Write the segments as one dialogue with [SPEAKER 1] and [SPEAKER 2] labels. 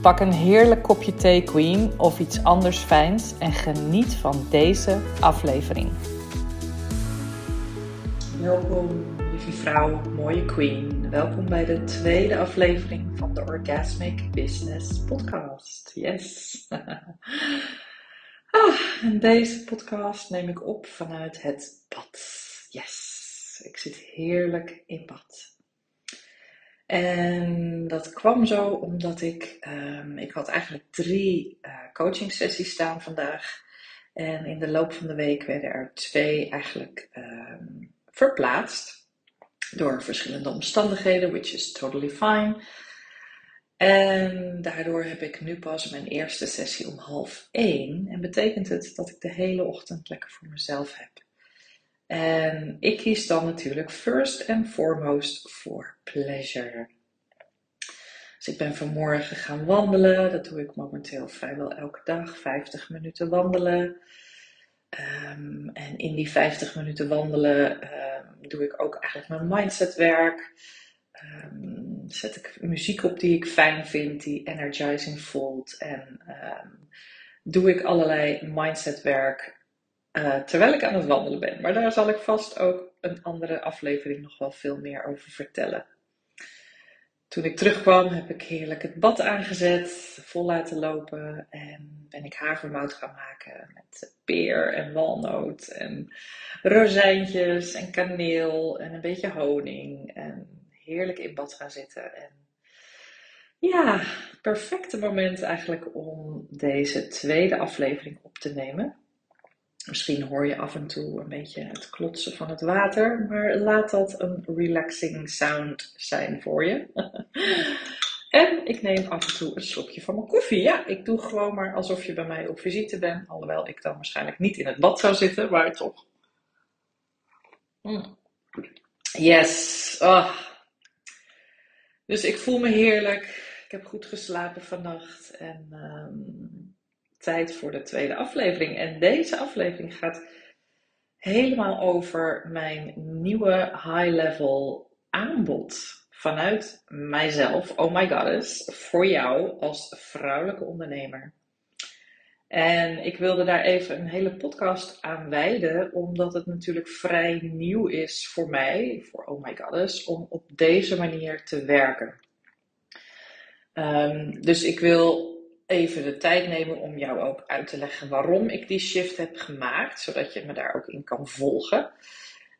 [SPEAKER 1] Pak een heerlijk kopje thee, Queen, of iets anders fijns en geniet van deze aflevering. Welkom, lieve vrouw, mooie Queen. Welkom bij de tweede aflevering van de Orgasmic Business Podcast. Yes! ah, en deze podcast neem ik op vanuit het bad. Yes! Ik zit heerlijk in bad. En dat kwam zo omdat ik, um, ik had eigenlijk drie uh, coaching sessies staan vandaag. En in de loop van de week werden er twee eigenlijk um, verplaatst. Door verschillende omstandigheden, which is totally fine. En daardoor heb ik nu pas mijn eerste sessie om half één. En betekent het dat ik de hele ochtend lekker voor mezelf heb. En ik kies dan natuurlijk first and foremost voor pleasure. Dus ik ben vanmorgen gaan wandelen. Dat doe ik momenteel vrijwel elke dag. 50 minuten wandelen. Um, en in die 50 minuten wandelen um, doe ik ook eigenlijk mijn mindsetwerk. Um, zet ik muziek op die ik fijn vind, die energizing voelt. En doe ik allerlei mindsetwerk uh, terwijl ik aan het wandelen ben. Maar daar zal ik vast ook een andere aflevering nog wel veel meer over vertellen. Toen ik terugkwam heb ik heerlijk het bad aangezet, vol laten lopen en ben ik havermout gaan maken met peer en walnoot en rozijntjes en kaneel en een beetje honing en heerlijk in bad gaan zitten. En ja, perfecte moment eigenlijk om deze tweede aflevering op te nemen. Misschien hoor je af en toe een beetje het klotsen van het water, maar laat dat een relaxing sound zijn voor je. en ik neem af en toe een slokje van mijn koffie. Ja, ik doe gewoon maar alsof je bij mij op visite bent, alhoewel ik dan waarschijnlijk niet in het bad zou zitten, maar toch. Mm. Yes. Oh. Dus ik voel me heerlijk. Ik heb goed geslapen vannacht en um, tijd voor de tweede aflevering. En deze aflevering gaat helemaal over mijn nieuwe high-level aanbod vanuit mijzelf, oh my goddess, voor jou als vrouwelijke ondernemer. En ik wilde daar even een hele podcast aan wijden, omdat het natuurlijk vrij nieuw is voor mij, voor Oh My Goddess, om op deze manier te werken. Um, dus ik wil even de tijd nemen om jou ook uit te leggen waarom ik die shift heb gemaakt, zodat je me daar ook in kan volgen.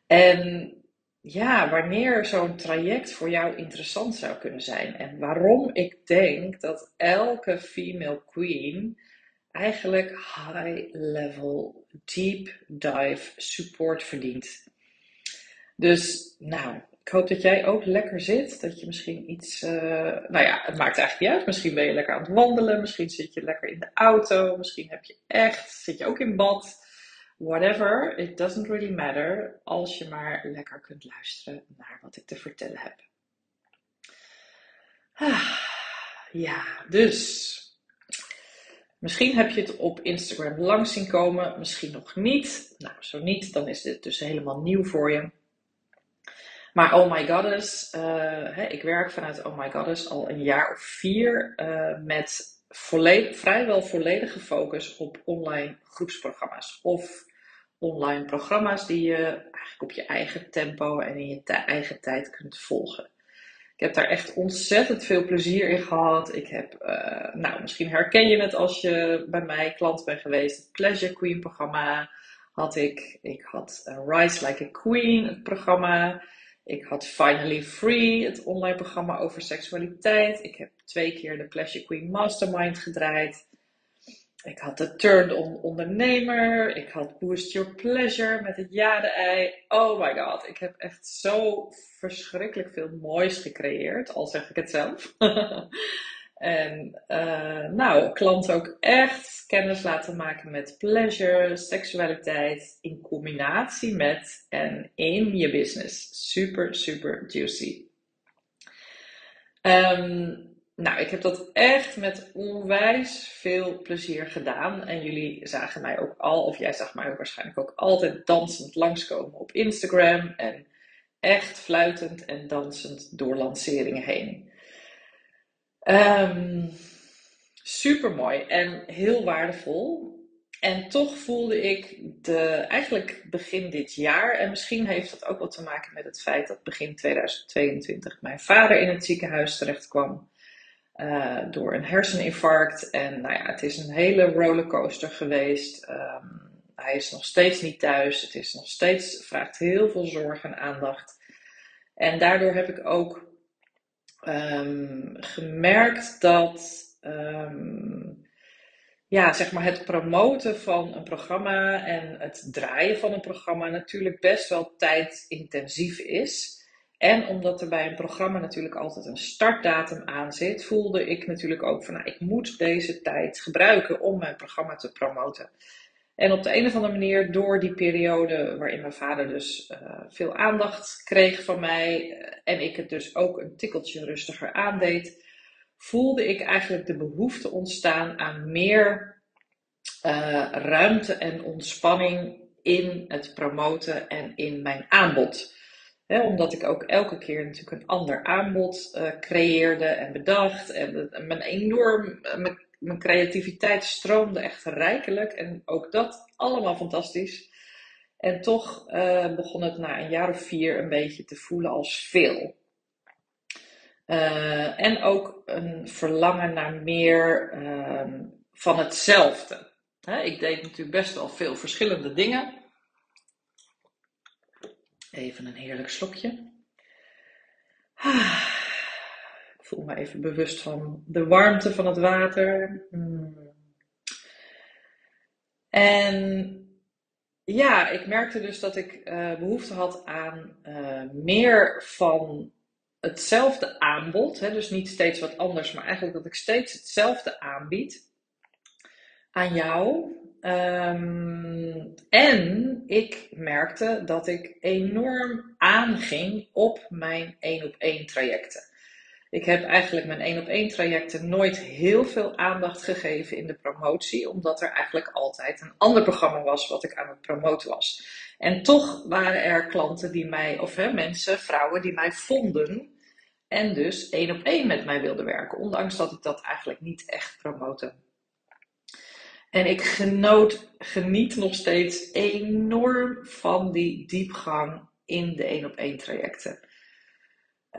[SPEAKER 1] En ja, wanneer zo'n traject voor jou interessant zou kunnen zijn en waarom ik denk dat elke female queen eigenlijk high level, deep dive support verdient. Dus nou, ik hoop dat jij ook lekker zit. Dat je misschien iets. Uh, nou ja, het maakt eigenlijk niet uit. Misschien ben je lekker aan het wandelen. Misschien zit je lekker in de auto. Misschien heb je echt. Zit je ook in bad. Whatever. It doesn't really matter. Als je maar lekker kunt luisteren naar wat ik te vertellen heb. Ah, ja, dus. Misschien heb je het op Instagram langs zien komen. Misschien nog niet. Nou, zo niet. Dan is dit dus helemaal nieuw voor je. Maar Oh My Goddess, uh, hè, ik werk vanuit Oh My Goddess al een jaar of vier uh, met volledig, vrijwel volledige focus op online groepsprogramma's. Of online programma's die je eigenlijk op je eigen tempo en in je eigen tijd kunt volgen. Ik heb daar echt ontzettend veel plezier in gehad. Ik heb, uh, nou, misschien herken je het als je bij mij klant bent geweest. Het Pleasure Queen programma had ik. Ik had Rise Like a Queen, het programma. Ik had Finally Free, het online programma over seksualiteit. Ik heb twee keer de Pleasure Queen Mastermind gedraaid. Ik had de Turn On Ondernemer. Ik had Boost Your Pleasure met het jade-ei. Oh my god, ik heb echt zo verschrikkelijk veel moois gecreëerd, al zeg ik het zelf. en uh, nou, klanten ook echt kennis laten maken met pleasure, seksualiteit in combinatie met en in je business. Super, super juicy. Um, nou, ik heb dat echt met onwijs veel plezier gedaan. En jullie zagen mij ook al, of jij zag mij waarschijnlijk ook altijd dansend langskomen op Instagram. En echt fluitend en dansend door lanceringen heen. Um, super mooi en heel waardevol. En toch voelde ik de, eigenlijk begin dit jaar, en misschien heeft dat ook wel te maken met het feit dat begin 2022 mijn vader in het ziekenhuis terecht kwam. Uh, door een herseninfarct. En nou ja, het is een hele rollercoaster geweest. Um, hij is nog steeds niet thuis. Het is nog steeds, vraagt heel veel zorg en aandacht. En daardoor heb ik ook um, gemerkt dat um, ja, zeg maar het promoten van een programma en het draaien van een programma natuurlijk best wel tijdintensief is. En omdat er bij een programma natuurlijk altijd een startdatum aan zit, voelde ik natuurlijk ook van nou, ik moet deze tijd gebruiken om mijn programma te promoten. En op de een of andere manier, door die periode waarin mijn vader dus uh, veel aandacht kreeg van mij eh, en ik het dus ook een tikkeltje rustiger aandeed, voelde ik eigenlijk de behoefte ontstaan aan meer uh, ruimte en ontspanning in het promoten en in mijn aanbod omdat ik ook elke keer natuurlijk een ander aanbod uh, creëerde en bedacht. En, mijn enorm, eh, mijn, creativiteit stroomde echt rijkelijk. En ook dat allemaal fantastisch. En toch uh, begon het na een jaar of vier een beetje te voelen als veel. en ook een verlangen naar meer ehm, van hetzelfde. ik deed natuurlijk best wel veel verschillende dingen. Even een heerlijk slokje. Ah, voel me even bewust van de warmte van het water. Hmm. En ja, ik merkte dus dat ik uh, behoefte had aan uh, meer van hetzelfde aanbod. Hè? Dus niet steeds wat anders, maar eigenlijk dat ik steeds hetzelfde aanbied aan jou. Um, en ik merkte dat ik enorm aanging op mijn één op één trajecten. Ik heb eigenlijk mijn één op één trajecten nooit heel veel aandacht gegeven in de promotie, omdat er eigenlijk altijd een ander programma was wat ik aan het promoten was. En toch waren er klanten die mij, of hè, mensen, vrouwen die mij vonden en dus één op één met mij wilden werken, ondanks dat ik dat eigenlijk niet echt promote. En ik genoot, geniet nog steeds enorm van die diepgang in de één op één trajecten.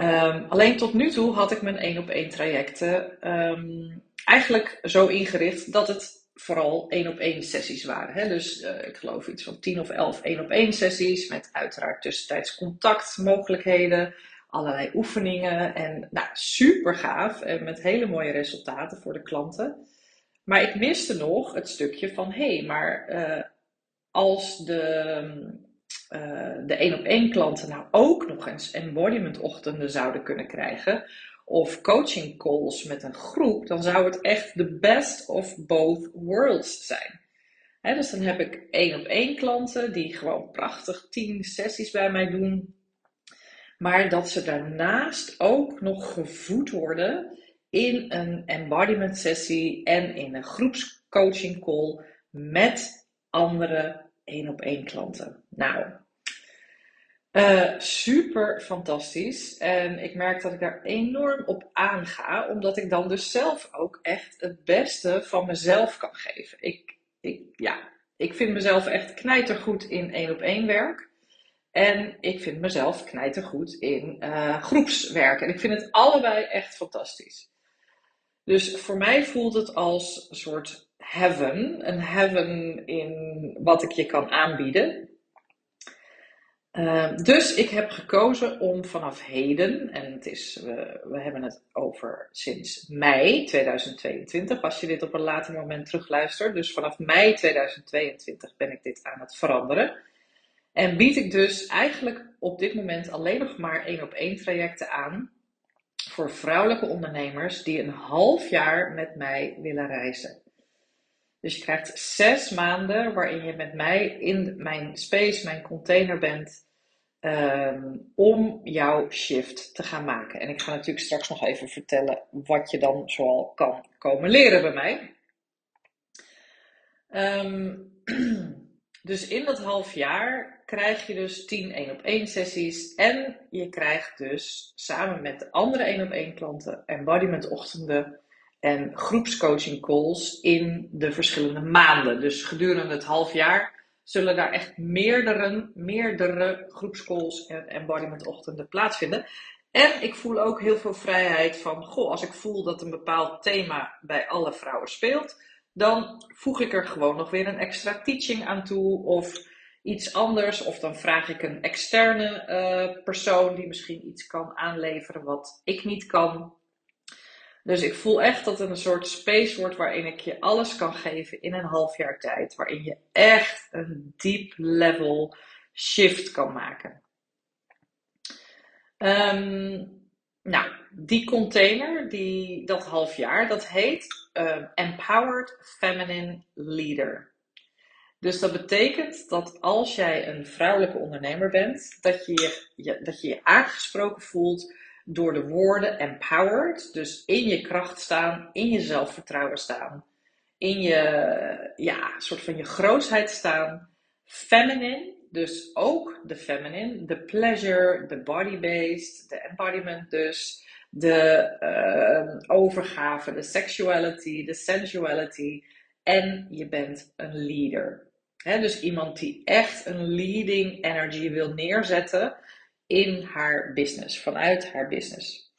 [SPEAKER 1] Um, alleen tot nu toe had ik mijn één op één trajecten um, eigenlijk zo ingericht dat het vooral één op één sessies waren. Hè? Dus uh, ik geloof iets van 10 of 11 één op één sessies met uiteraard tussentijds contactmogelijkheden, allerlei oefeningen en nou, super gaaf en met hele mooie resultaten voor de klanten. Maar ik miste nog het stukje van hé, hey, maar uh, als de, uh, de één op één klanten nou ook nog eens embodiment ochtenden zouden kunnen krijgen, of coaching calls met een groep, dan zou het echt de best of both worlds zijn. Dus dan heb ik één op één klanten die gewoon prachtig tien sessies bij mij doen. Maar dat ze daarnaast ook nog gevoed worden in een embodiment sessie en in een groepscoaching call met andere één op één klanten. Nou, uh, super fantastisch. En ik merk dat ik daar enorm op aanga, omdat ik dan dus zelf ook echt het beste van mezelf kan geven. Ik, ik, ja, ik vind mezelf echt knijtergoed in één op één werk. En ik vind mezelf knijtergoed in uh, groepswerk. En ik vind het allebei echt fantastisch. Dus voor mij voelt het als een soort heaven. Een heaven in wat ik je kan aanbieden. Ehm, dus ik heb gekozen om vanaf heden, en het is, we, we hebben het over sinds mei 2022, als je dit op een later moment terugluistert. Dus vanaf mei 2022 ben ik dit aan het veranderen. En bied ik dus eigenlijk op dit moment alleen nog maar één op één trajecten aan voor vrouwelijke ondernemers die een half jaar met mij willen reizen. Dus je krijgt zes maanden waarin je met mij in mijn space, mijn container bent, ehm, om jouw shift te gaan maken. En ik ga natuurlijk straks nog even vertellen wat je dan zoal kan komen leren bij mij. Ehm, dus in dat half jaar krijg je dus 10 1 op 1 sessies en je krijgt dus samen met de andere 1 op 1 klanten embodiment ochtenden en groepscoaching calls in de verschillende maanden. Dus gedurende het half jaar zullen daar echt meerdere, meerdere groepscalls en embodiment ochtenden plaatsvinden. En ik voel ook heel veel vrijheid van, goh, als ik voel dat een bepaald thema bij alle vrouwen speelt, dan voeg ik er gewoon nog weer een extra teaching aan toe of iets anders. Of dan vraag ik een externe uh, persoon die misschien iets kan aanleveren wat ik niet kan. Dus ik voel echt dat het een soort space wordt waarin ik je alles kan geven in een half jaar tijd. Waarin je echt een deep level shift kan maken. Um, nou, die container, die, dat half jaar, dat heet uh, Empowered Feminine Leader. Dus dat betekent dat als jij een vrouwelijke ondernemer bent, dat je je, dat je, je aangesproken voelt door de woorden empowered, dus in je kracht staan, in je zelfvertrouwen staan, in je, ja, soort van je grootheid staan. Feminine, dus ook de feminine, de pleasure, de body-based, de embodiment dus, de uh, overgave, de sexuality, de sensuality en je bent een leader. dus iemand die echt een leading energy wil neerzetten in haar business, vanuit haar business.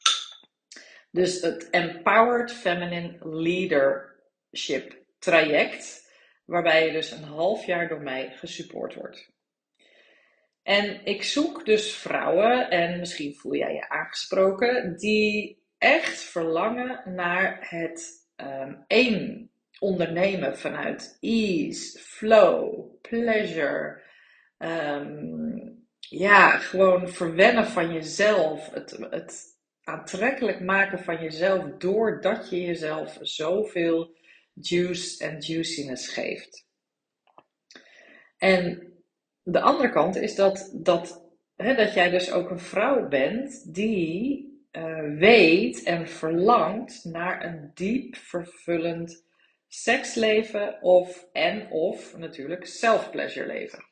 [SPEAKER 1] Dus het Empowered Feminine Leadership traject, waarbij je dus een half jaar door mij gesupport wordt. En ik zoek dus vrouwen, en misschien voel jij je aangesproken, die echt verlangen naar het um, één ondernemen vanuit ease, flow, pleasure. Um, ja, gewoon verwennen van jezelf. Het, het aantrekkelijk maken van jezelf doordat je jezelf zoveel juice en juiciness geeft. En de andere kant is dat, dat, hè, dat jij dus ook een vrouw bent die uh, weet en verlangt naar een diep vervullend seksleven of en of natuurlijk self-pleasure leven.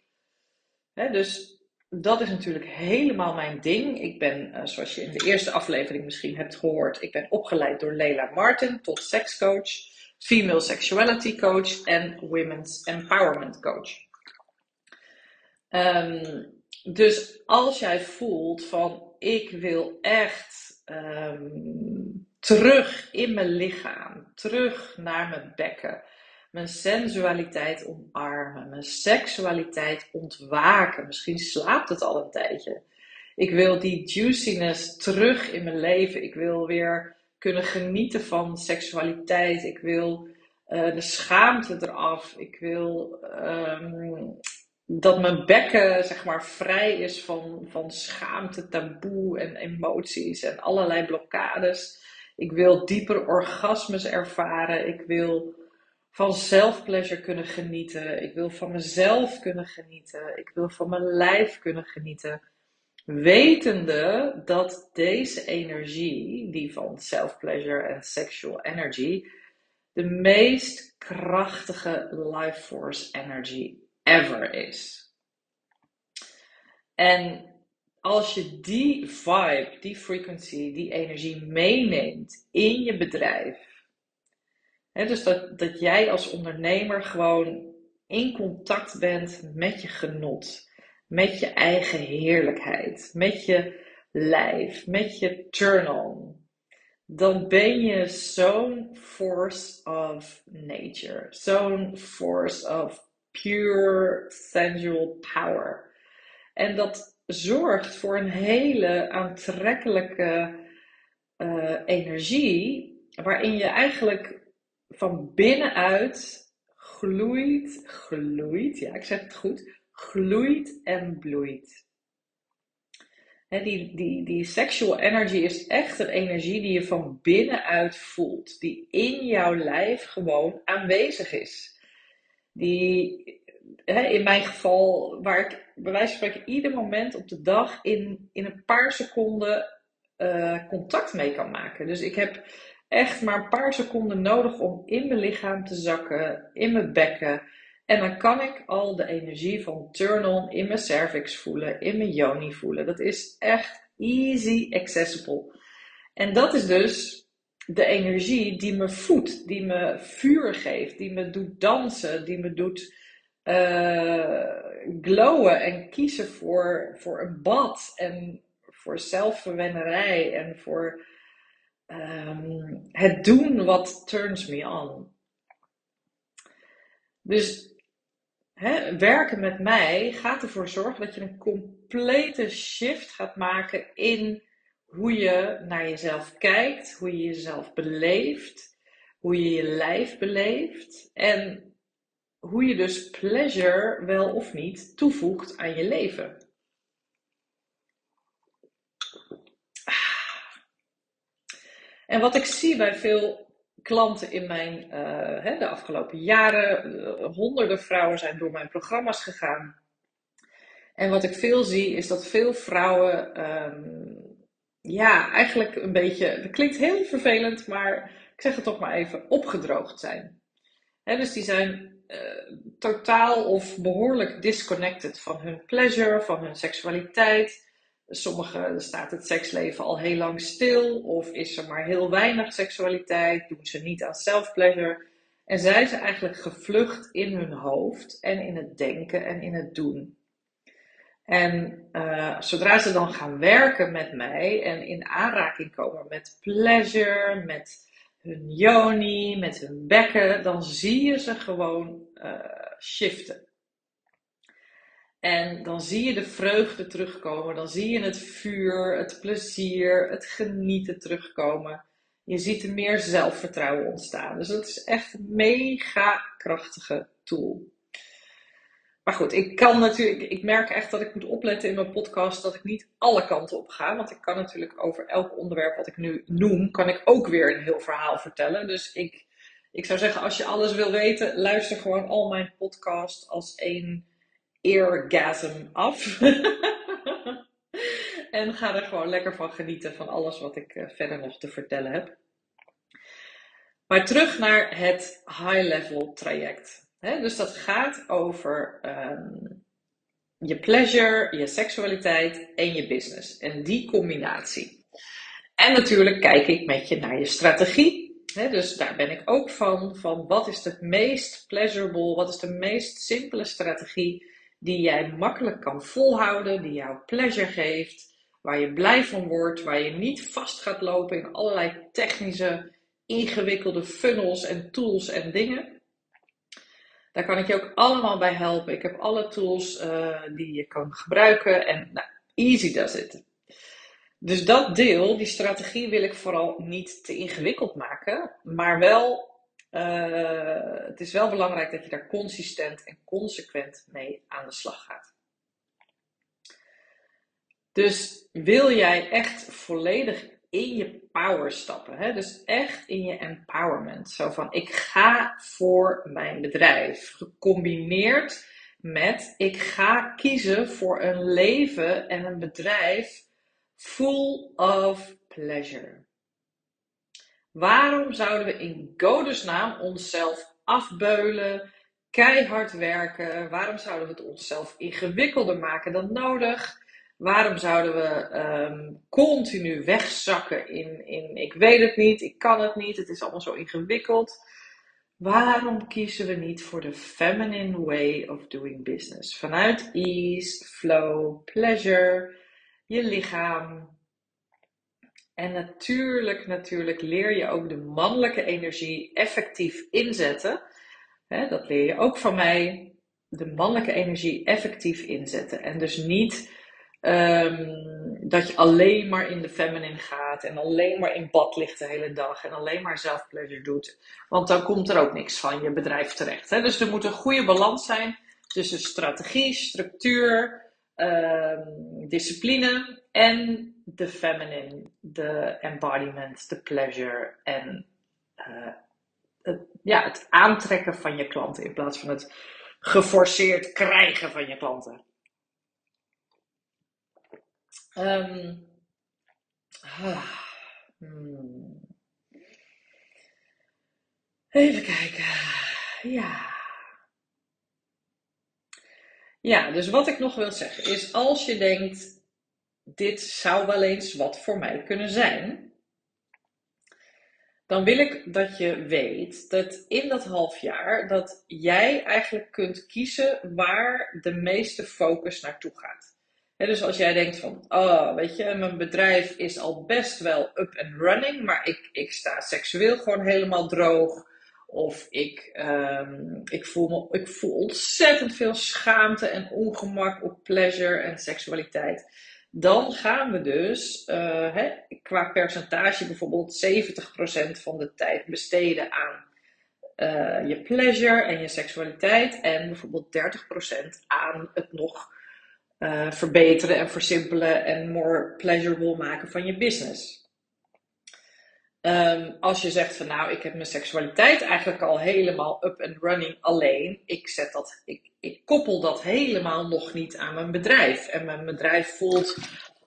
[SPEAKER 1] Hè, dus dat is natuurlijk helemaal mijn ding. Ik ben, uh, zoals je in de eerste aflevering misschien hebt gehoord, ik ben opgeleid door Leila Martin tot sekscoach, female sexuality coach en women's empowerment coach. Um, dus als jij voelt van ik wil echt um, terug in mijn lichaam, terug naar mijn bekken, mijn sensualiteit omarmen, mijn seksualiteit ontwaken. Misschien slaapt het al een tijdje. Ik wil die juiciness terug in mijn leven. Ik wil weer kunnen genieten van seksualiteit. Ik wil uh, de schaamte eraf. Ik wil um, dat mijn bekken zeg maar vrij is van, van schaamte, taboe en emoties en allerlei blokkades. Ik wil dieper orgasmes ervaren. Ik wil van self-pleasure kunnen genieten. Ik wil van mezelf kunnen genieten. Ik wil van mijn lijf kunnen genieten. Wetende dat deze energie, die van self-pleasure en sexual energy, de meest krachtige life force energy ever is. En als je die vibe, die frequency, die energie meeneemt in je bedrijf, dus dat, dat jij als ondernemer gewoon in contact bent met je genot, met je eigen heerlijkheid, met je lijf, met je turn-on. Dan ben je zo'n force of nature, zo'n force of pure sensual power. En dat zorgt voor een hele aantrekkelijke uh, energie, waarin je eigenlijk van binnenuit gloeit, gloeit, ja, ik zeg het goed, gloeit en bloeit. die, die, die sexual energy is echt een energie die je van binnenuit voelt, die in jouw lijf gewoon aanwezig is. Die, in mijn geval, waar ik bij wijze van spreken ieder moment op de dag in, in een paar seconden uh, contact mee kan maken. Dus ik heb echt maar een paar seconden nodig om in mijn lichaam te zakken, in mijn bekken. En dan kan ik al de energie van turn-on in mijn cervix voelen, in mijn yoni voelen. Dat is echt easy accessible. En dat is dus de energie die me voedt, die me vuur geeft, die me doet dansen, die me doet uh, glowen en kiezen voor, voor een bad en voor zelfverwennerij en voor um, het doen wat turns me on. Dus hè, werken met mij gaat ervoor zorgen dat je een complete shift gaat maken in hoe je naar jezelf kijkt, hoe je jezelf beleeft, hoe je je lijf beleeft en hoe je dus pleasure wel of niet toevoegt aan je leven. En wat ik zie bij veel klanten in mijn, uh, de afgelopen jaren, uh, honderden vrouwen zijn door mijn programma's gegaan. En wat ik veel zie is dat veel vrouwen, um, ja, eigenlijk een beetje, het klinkt heel vervelend, maar ik zeg het toch maar even, opgedroogd zijn. dus die zijn uh, totaal of behoorlijk disconnected van hun pleasure, van hun seksualiteit. Sommigen staat het seksleven al heel lang stil, of is er maar heel weinig seksualiteit, doen ze niet aan self-pleasure. En zijn ze eigenlijk gevlucht in hun hoofd en in het denken en in het doen. En uh, zodra ze dan gaan werken met mij en in aanraking komen met pleasure, met hun yoni, met hun bekken, dan zie je ze gewoon uh, shiften. En dan zie je de vreugde terugkomen, dan zie je het vuur, het plezier, het genieten terugkomen. Je ziet er meer zelfvertrouwen ontstaan. Dus dat is echt een mega krachtige tool. Maar goed, ik kan natuurlijk, ik merk echt dat ik moet opletten in mijn podcast dat ik niet alle kanten op ga. Want ik kan natuurlijk over elk onderwerp wat ik nu noem, kan ik ook weer een heel verhaal vertellen. Dus ik, ik zou zeggen, als je alles wil weten, luister gewoon al mijn podcast als één eargasm af. en ga er gewoon lekker van genieten van alles wat ik eh, verder nog te vertellen heb. Maar terug naar het high-level traject. dus dat gaat over ehm, je pleasure, je seksualiteit en je business. En die combinatie. En natuurlijk kijk ik met je naar je strategie. dus daar ben ik ook van. Van wat is de meest pleasurable, wat is de meest simpele strategie die jij makkelijk kan volhouden, die jou pleasure geeft, waar je blij van wordt, waar je niet vast gaat lopen in allerlei technische, ingewikkelde funnels en tools en dingen. Daar kan ik je ook allemaal bij helpen. Ik heb alle tools uh, die je kan gebruiken en nou, easy does it. Dus dat deel, die strategie, wil ik vooral niet te ingewikkeld maken, maar wel uh, het is wel belangrijk dat je daar consistent en consequent mee aan de slag gaat. Dus wil jij echt volledig in je power stappen, hè? dus echt in je empowerment, zo van ik ga voor mijn bedrijf, gecombineerd met ik ga kiezen voor een leven en een bedrijf full of pleasure. Waarom zouden we in godesnaam onszelf afbeulen, keihard werken? Waarom zouden we het onszelf ingewikkelder maken dan nodig? Waarom zouden we um, continu wegzakken in, in ik weet het niet, ik kan het niet, het is allemaal zo ingewikkeld? Waarom kiezen we niet voor de feminine way of doing business? Vanuit ease, flow, pleasure, je lichaam, en natuurlijk, natuurlijk leer je ook de mannelijke energie effectief inzetten. dat leer je ook van mij. De mannelijke energie effectief inzetten. En dus niet Ehm, dat je alleen maar in de feminine gaat en alleen maar in bad ligt de hele dag en alleen maar zelfpleasure doet. Want dan komt er ook niks van je bedrijf terecht. Dus er moet een goede balans zijn tussen strategie, structuur, ehm, discipline en de feminine, de embodiment, de pleasure en uh, het, ja, het aantrekken van je klanten in plaats van het geforceerd krijgen van je klanten. Um, Even kijken. Ja. Ja, dus wat ik nog wil zeggen is: als je denkt, dit zou wel eens wat voor mij kunnen zijn, dan wil ik dat je weet dat in dat half jaar dat jij eigenlijk kunt kiezen waar de meeste focus naartoe gaat dus als jij denkt van, oh, weet je, mijn bedrijf is al best wel up and running, maar ik, ik sta seksueel gewoon helemaal droog. Of ik, um, ik, voel me, ik voel ontzettend veel schaamte en ongemak op pleasure en seksualiteit. Dan gaan we dus uh, hè, qua percentage bijvoorbeeld 70% van de tijd besteden aan uh, je pleasure en je seksualiteit. En bijvoorbeeld 30% aan het nog uh, verbeteren en versimpelen en more pleasurable maken van je business. Um, als je zegt van nou, ik heb mijn seksualiteit eigenlijk al helemaal up and running alleen. Ik, zet dat, ik, ik koppel dat helemaal nog niet aan mijn bedrijf. En mijn bedrijf voelt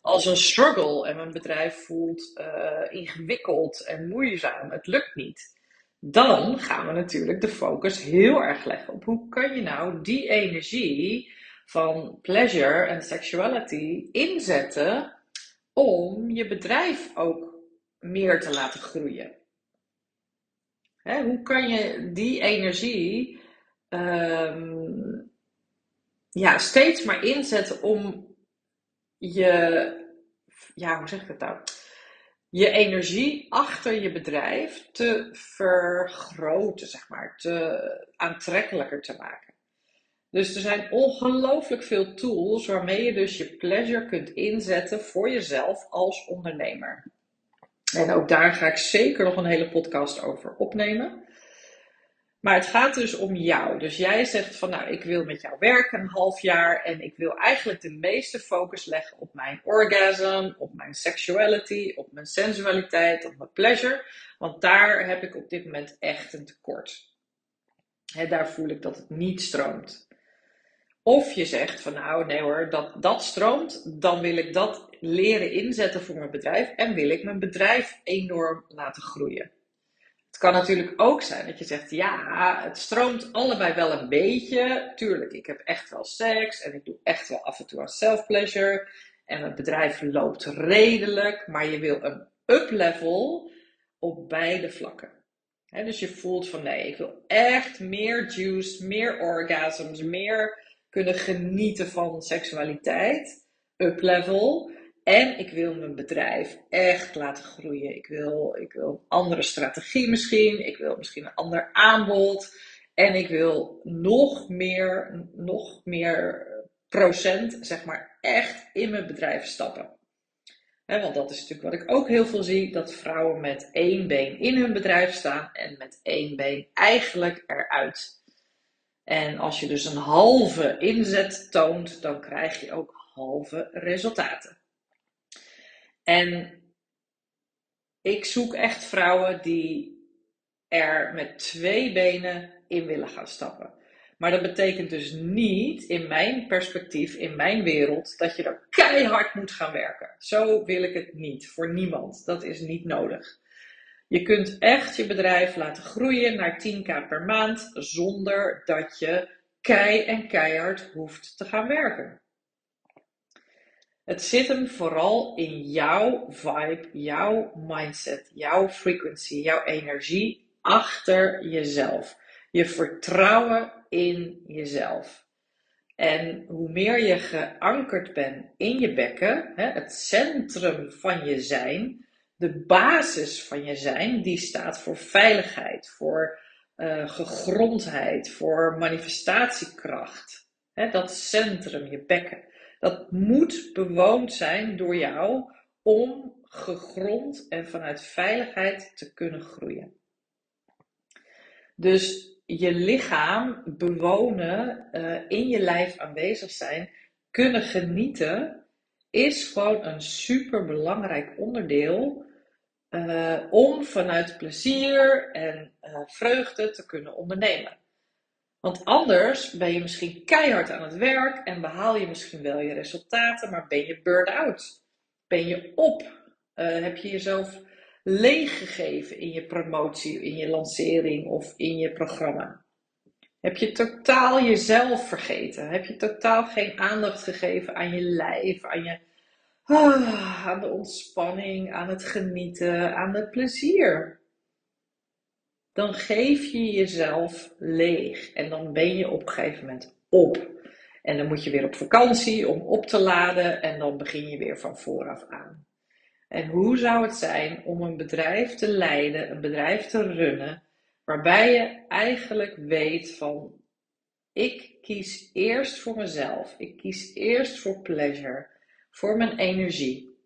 [SPEAKER 1] als een struggle. En mijn bedrijf voelt uh, ingewikkeld en moeizaam. Het lukt niet. Dan gaan we natuurlijk de focus heel erg leggen op hoe kan je nou die energie van pleasure en sexuality inzetten om je bedrijf ook meer te laten groeien. Hè, hoe kan je die energie um, ja, steeds maar inzetten om je, ja, hoe zeg ik het nou? Je energie achter je bedrijf te vergroten, zeg maar, te aantrekkelijker te maken. Dus er zijn ongelooflijk veel tools waarmee je dus je pleasure kunt inzetten voor jezelf als ondernemer. En ook daar ga ik zeker nog een hele podcast over opnemen. Maar het gaat dus om jou. Dus jij zegt van nou, ik wil met jou werken een half jaar en ik wil eigenlijk de meeste focus leggen op mijn orgasm, op mijn sexuality, op mijn sensualiteit, op mijn pleasure. Want daar heb ik op dit moment echt een tekort. He, daar voel ik dat het niet stroomt. Of je zegt van nou nee hoor, dat, dat stroomt, dan wil ik dat leren inzetten voor mijn bedrijf en wil ik mijn bedrijf enorm laten groeien. Het kan natuurlijk ook zijn dat je zegt ja, het stroomt allebei wel een beetje. Tuurlijk, ik heb echt wel seks en ik doe echt wel af en toe aan self-pleasure en het bedrijf loopt redelijk, maar je wil een up-level op beide vlakken. dus je voelt van nee, ik wil echt meer juice, meer orgasms, meer kunnen genieten van seksualiteit, up level. En ik wil mijn bedrijf echt laten groeien. Ik wil, ik wil een andere strategie misschien. Ik wil misschien een ander aanbod. En ik wil nog meer, nog meer procent, zeg maar, echt in mijn bedrijf stappen. want dat is natuurlijk wat ik ook heel veel zie: dat vrouwen met één been in hun bedrijf staan en met één been eigenlijk eruit. En als je dus een halve inzet toont, dan krijg je ook halve resultaten. En ik zoek echt vrouwen die er met twee benen in willen gaan stappen. Maar dat betekent dus niet, in mijn perspectief, in mijn wereld, dat je er keihard moet gaan werken. Zo wil ik het niet, voor niemand. Dat is niet nodig. Je kunt echt je bedrijf laten groeien naar 10k per maand zonder dat je kei en keihard hoeft te gaan werken. Het zit hem vooral in jouw vibe, jouw mindset, jouw frequency, jouw energie achter jezelf. Je vertrouwen in jezelf. En hoe meer je geankerd bent in je bekken, het centrum van je zijn, de basis van je zijn, die staat voor veiligheid, voor uh, gegrondheid, voor manifestatiekracht. dat centrum, je bekken, Dat moet bewoond zijn door jou om gegrond en vanuit veiligheid te kunnen groeien. Dus je lichaam bewonen, uh, in je lijf aanwezig zijn, kunnen genieten, is gewoon een super belangrijk onderdeel uh, om vanuit plezier en uh, vreugde te kunnen ondernemen. Want anders ben je misschien keihard aan het werk en behaal je misschien wel je resultaten, maar ben je burn-out? Ben je op? Uh, heb je jezelf leeggegeven in je promotie, in je lancering of in je programma? Heb je totaal jezelf vergeten? Heb je totaal geen aandacht gegeven aan je lijf, aan, je, ah, aan de ontspanning, aan het genieten, aan het plezier? Dan geef je jezelf leeg en dan ben je op een gegeven moment op. En dan moet je weer op vakantie om op te laden en dan begin je weer van vooraf aan. En hoe zou het zijn om een bedrijf te leiden, een bedrijf te runnen, waarbij je eigenlijk weet van ik kies eerst voor mezelf, ik kies eerst voor pleasure, voor mijn energie.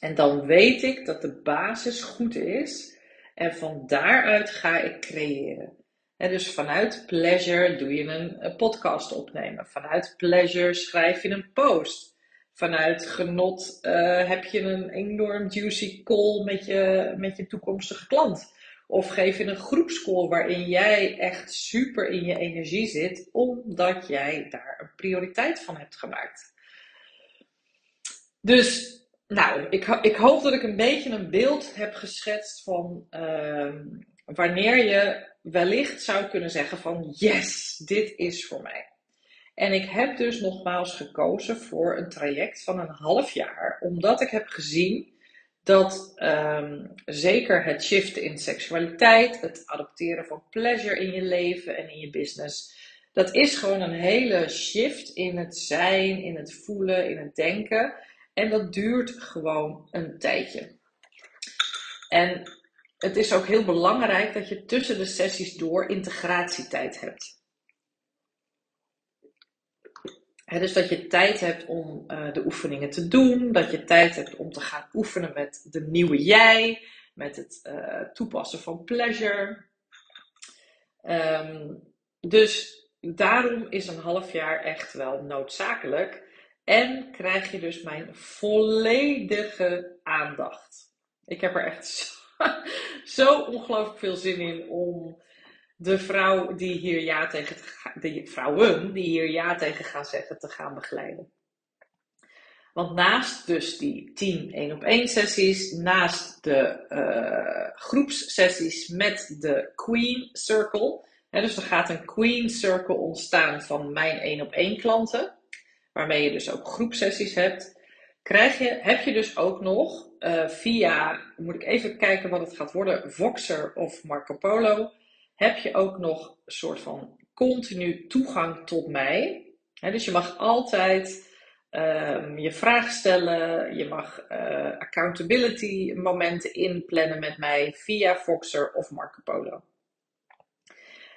[SPEAKER 1] En dan weet ik dat de basis goed is en van daaruit ga ik creëren. En dus vanuit pleasure doe je een, podcast opnemen. Vanuit pleasure schrijf je een post. Vanuit genot uh, heb je een enorm juicy call met je, met je toekomstige klant. Of geef je een groepscall waarin jij echt super in je energie zit, omdat jij daar een prioriteit van hebt gemaakt. Dus nou, ik, ik hoop dat ik een beetje een beeld heb geschetst van uh, wanneer je wellicht zou kunnen zeggen van yes, dit is voor mij. En ik heb dus nogmaals gekozen voor een traject van een half jaar, omdat ik heb gezien dat um, zeker het shiften in seksualiteit, het adopteren van pleasure in je leven en in je business, dat is gewoon een hele shift in het zijn, in het voelen, in het denken. En dat duurt gewoon een tijdje. En het is ook heel belangrijk dat je tussen de sessies door integratietijd hebt. dus dat je tijd hebt om uh, de oefeningen te doen, dat je tijd hebt om te gaan oefenen met de nieuwe jij, met het uh, toepassen van pleasure. Um, dus daarom is een half jaar echt wel noodzakelijk. En krijg je dus mijn volledige aandacht. Ik heb er echt zo, ongelooflijk veel zin in om de vrouw die hier ja tegen de vrouwen die hier ja tegen gaan zeggen te gaan begeleiden. Want naast dus die 10 één op één sessies, naast de uh, groepssessies met de Queen Circle, hè, dus er gaat een Queen Circle ontstaan van mijn één op één klanten waarmee je dus ook groepsessies hebt, krijg je, heb je dus ook nog uh, via, moet ik even kijken wat het gaat worden, Voxer of Marco Polo, heb je ook nog een soort van continu toegang tot mij. dus je mag altijd um, je vraag stellen, je mag uh, accountability momenten inplannen met mij via Voxer of Marco Polo.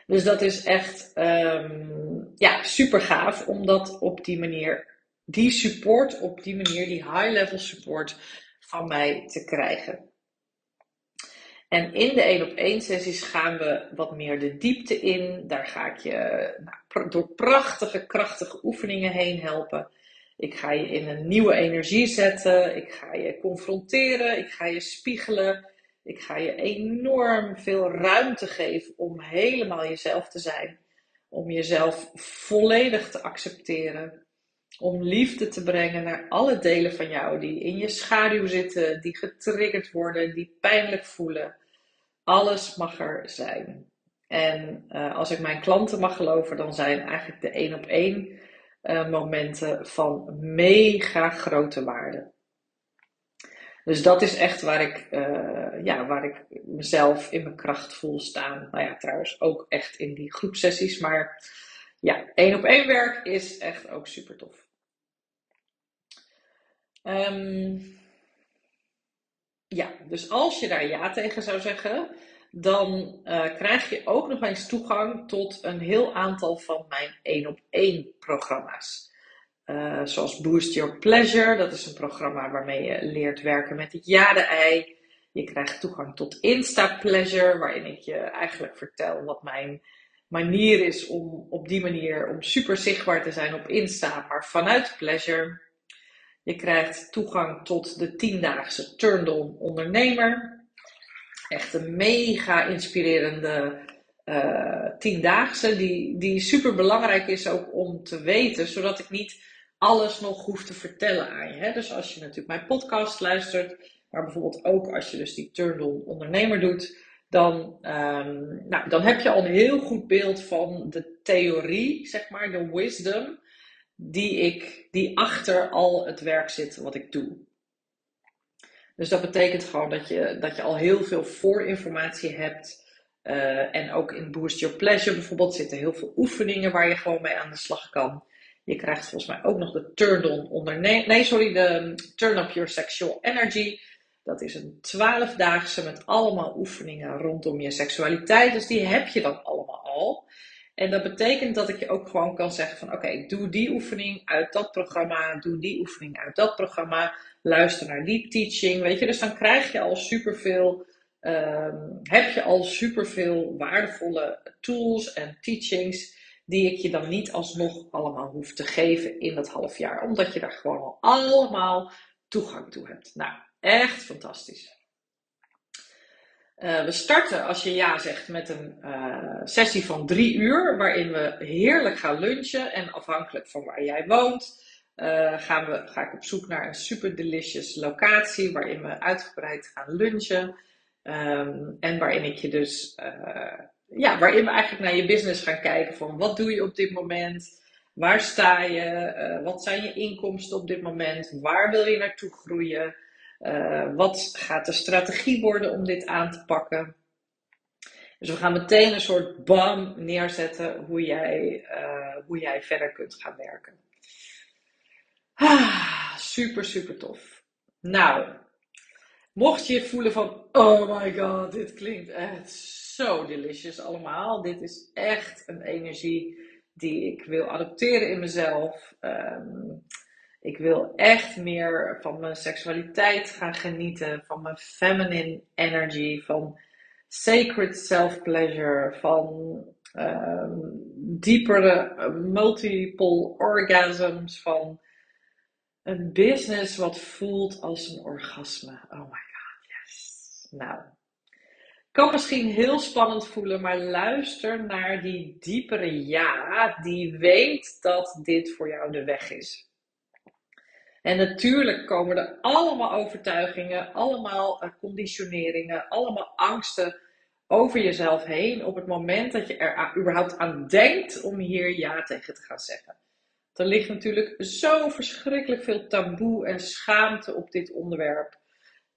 [SPEAKER 1] Dus dat is echt um, ja, super gaaf om dat op die manier, die support op die manier, die high-level support van mij te krijgen. En in de 1 op 1 sessies gaan we wat meer de diepte in. Daar ga ik je nou, door prachtige, krachtige oefeningen heen helpen. Ik ga je in een nieuwe energie zetten. Ik ga je confronteren. Ik ga je spiegelen. Ik ga je enorm veel ruimte geven om helemaal jezelf te zijn. Om jezelf volledig te accepteren. Om liefde te brengen naar alle delen van jou die in je schaduw zitten, die getriggerd worden, die pijnlijk voelen. Alles mag er zijn. En uh, als ik mijn klanten mag geloven, dan zijn eigenlijk de één op één uh, momenten van mega grote waarde. Dus dat is echt waar ik, uh, ja, waar ik mezelf in mijn kracht voel staan. Nou ja, trouwens ook echt in die groepsessies. Maar ja, één op één werk is echt ook super tof. Um, ja, dus als je daar ja tegen zou zeggen, dan uh, krijg je ook nog eens toegang tot een heel aantal van mijn één op één programma's. Uh, zoals Boost Your Pleasure, dat is een programma waarmee je leert werken met het jade-ei. Je krijgt toegang tot Insta Pleasure, waarin ik je eigenlijk vertel wat mijn manier is om op die manier om super zichtbaar te zijn op Insta, maar vanuit Pleasure. Je krijgt toegang tot de tiendaagse Turn Ondernemer. Echt een mega inspirerende uh, tiendaagse, die, die super belangrijk is ook om te weten, zodat ik niet alles nog hoef te vertellen aan je. Hè? Dus als je natuurlijk mijn podcast luistert, maar bijvoorbeeld ook als je dus die Turndle ondernemer doet, dan, um, nou, dan heb je al een heel goed beeld van de theorie, zeg maar, de wisdom, die, ik, die achter al het werk zit wat ik doe. Dus dat betekent gewoon dat je, dat je al heel veel voorinformatie hebt. Uh, en ook in Boost Your Pleasure bijvoorbeeld zitten heel veel oefeningen waar je gewoon mee aan de slag kan. Je krijgt volgens mij ook nog de Turn On ondernemen. Nee, sorry, de Turn Up Your Sexual Energy. Dat is een twaalfdaagse met allemaal oefeningen rondom je seksualiteit. Dus die heb je dan allemaal al. En dat betekent dat ik je ook gewoon kan zeggen van oké, doe die oefening uit dat programma, doe die oefening uit dat programma, luister naar die teaching, weet je. Dus dan krijg je al superveel, um, heb je al superveel waardevolle tools en teachings die ik je dan niet alsnog allemaal hoef te geven in dat half jaar. Omdat je daar gewoon al allemaal toegang toe hebt. Nou, echt fantastisch. Uh, we starten, als je ja zegt, met een uh, sessie van drie uur, waarin we heerlijk gaan lunchen. En afhankelijk van waar jij woont, uh, gaan we, ga ik op zoek naar een super delicious locatie, waarin we uitgebreid gaan lunchen. Um, en waarin ik je dus ja, waarin we eigenlijk naar je business gaan kijken van wat doe je op dit moment, waar sta je, uh, wat zijn je inkomsten op dit moment, waar wil je naartoe groeien, uh, wat gaat de strategie worden om dit aan te pakken. Dus we gaan meteen een soort bam neerzetten hoe jij, uh, hoe jij verder kunt gaan werken. Ah, super, super tof. Nou, mocht je voelen van, oh my god, dit klinkt echt zo delicious allemaal. Dit is echt een energie die ik wil adopteren in mezelf. Um, ik wil echt meer van mijn seksualiteit gaan genieten, van mijn feminine energy, van sacred self-pleasure, van um, diepere multiple orgasms, van een business wat voelt als een orgasme. Oh my god, yes. Nou, kan misschien heel spannend voelen, maar luister naar die diepere ja, die weet dat dit voor jou de weg is. En natuurlijk komen er allemaal overtuigingen, allemaal eh, conditioneringen, allemaal angsten over jezelf heen op het moment dat je er überhaupt aan denkt om hier ja tegen te gaan zeggen. Er ligt natuurlijk zo verschrikkelijk veel taboe en schaamte op dit onderwerp.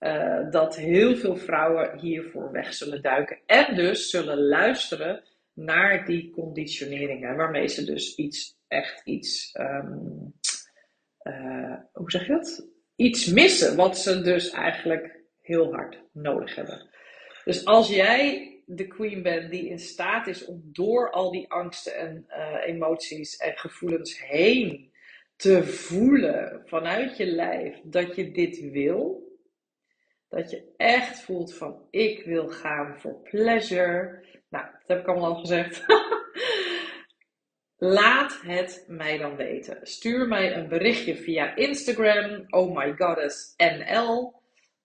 [SPEAKER 1] Uh, dat heel veel vrouwen hiervoor weg zullen duiken. En dus zullen luisteren naar die conditioneringen. Waarmee ze dus iets, echt iets, um, uh, hoe zeg je dat? Iets missen wat ze dus eigenlijk heel hard nodig hebben. Dus als jij de queen bent die in staat is om door al die angsten en uh, emoties en gevoelens heen te voelen vanuit je lijf dat je dit wil, dat je echt voelt van ik wil gaan voor pleasure. Nou, dat heb ik allemaal al gezegd. Laat het mij dan weten. Stuur mij een berichtje via Instagram, oh NL.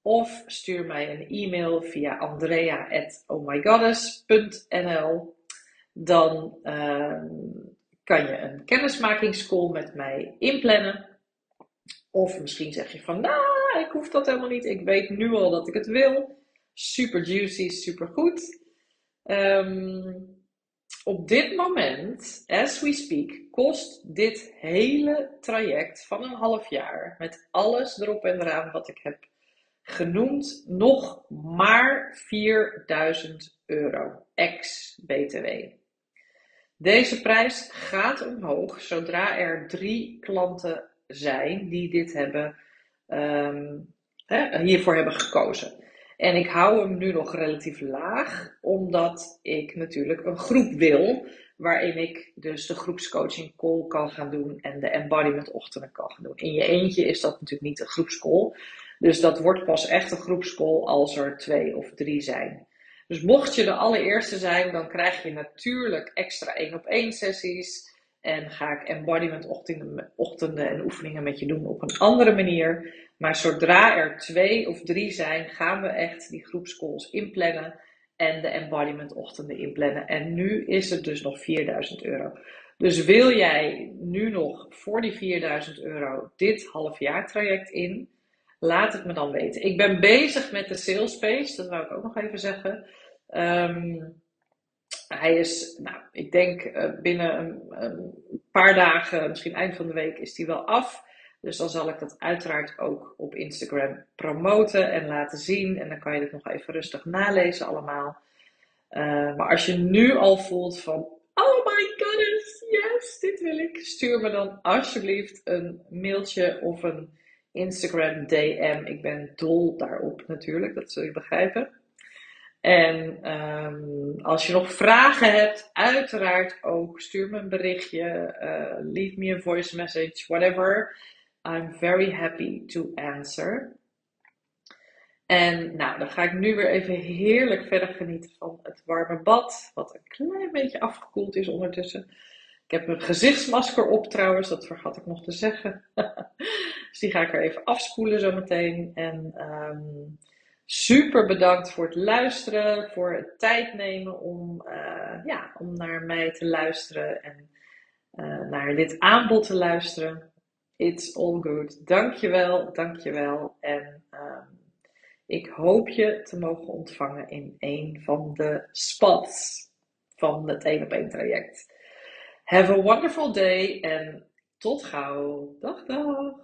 [SPEAKER 1] Of stuur mij een e-mail via andrea.ohmygoddess.nl. Dan uh, kan je een kennismakingscall met mij inplannen. Of misschien zeg je van, nou, ik hoef dat helemaal niet. Ik weet nu al dat ik het wil. Super juicy, super goed. Um, op dit moment, as we speak, kost dit hele traject van een half jaar, met alles erop en eraan wat ik heb genoemd, nog maar 4000 euro ex-BTW. Deze prijs gaat omhoog zodra er drie klanten zijn die dit hebben um, hè, hiervoor hebben gekozen. En ik hou hem nu nog relatief laag, omdat ik natuurlijk een groep wil waarin ik dus de groepscoaching call kan gaan doen en de embodiment ochtenden kan gaan doen. In je eentje is dat natuurlijk niet een groepscall. Dus dat wordt pas echt een groepscall als er twee of drie zijn. Dus mocht je de allereerste zijn, dan krijg je natuurlijk extra één op één sessies. En ga ik embodiment ochtenden, ochtenden en oefeningen met je doen op een andere manier. Maar zodra er twee of drie zijn, gaan we echt die groepscalls inplannen en de embodiment ochtenden inplannen. En nu is het dus nog 4000 euro. Dus wil jij nu nog voor die 4000 euro dit halfjaartraject in? Laat het me dan weten. Ik ben bezig met de sales page, dat wou ik ook nog even zeggen. Ehm, hij is, nou, ik denk eh, binnen een, een, paar dagen, misschien eind van de week, is die wel af. Dus dan zal ik dat uiteraard ook op Instagram promoten en laten zien. En dan kan je het nog even rustig nalezen allemaal. Uh, maar als je nu al voelt van, oh my goodness, yes, dit wil ik. Stuur me dan alsjeblieft een mailtje of een Instagram DM. Ik ben dol daarop natuurlijk, dat zul je begrijpen. En um, als je nog vragen hebt, uiteraard ook, stuur me een berichtje, uh, leave me a voice message, whatever. I'm very happy to answer. En nou, dan ga ik nu weer even heerlijk verder genieten van het warme bad, wat een klein beetje afgekoeld is ondertussen. Ik heb mijn gezichtsmasker op trouwens, dat vergat ik nog te zeggen. dus die ga ik er even afspoelen zometeen. En um, super bedankt voor het luisteren, voor het tijd nemen om, uh, ja, om naar mij te luisteren en uh, naar dit aanbod te luisteren. It's all good. Dankjewel, dankjewel. En um, ik hoop je te mogen ontvangen in een van de spots van het 1 op 1 traject. Have a wonderful day en tot gauw. Dag dag.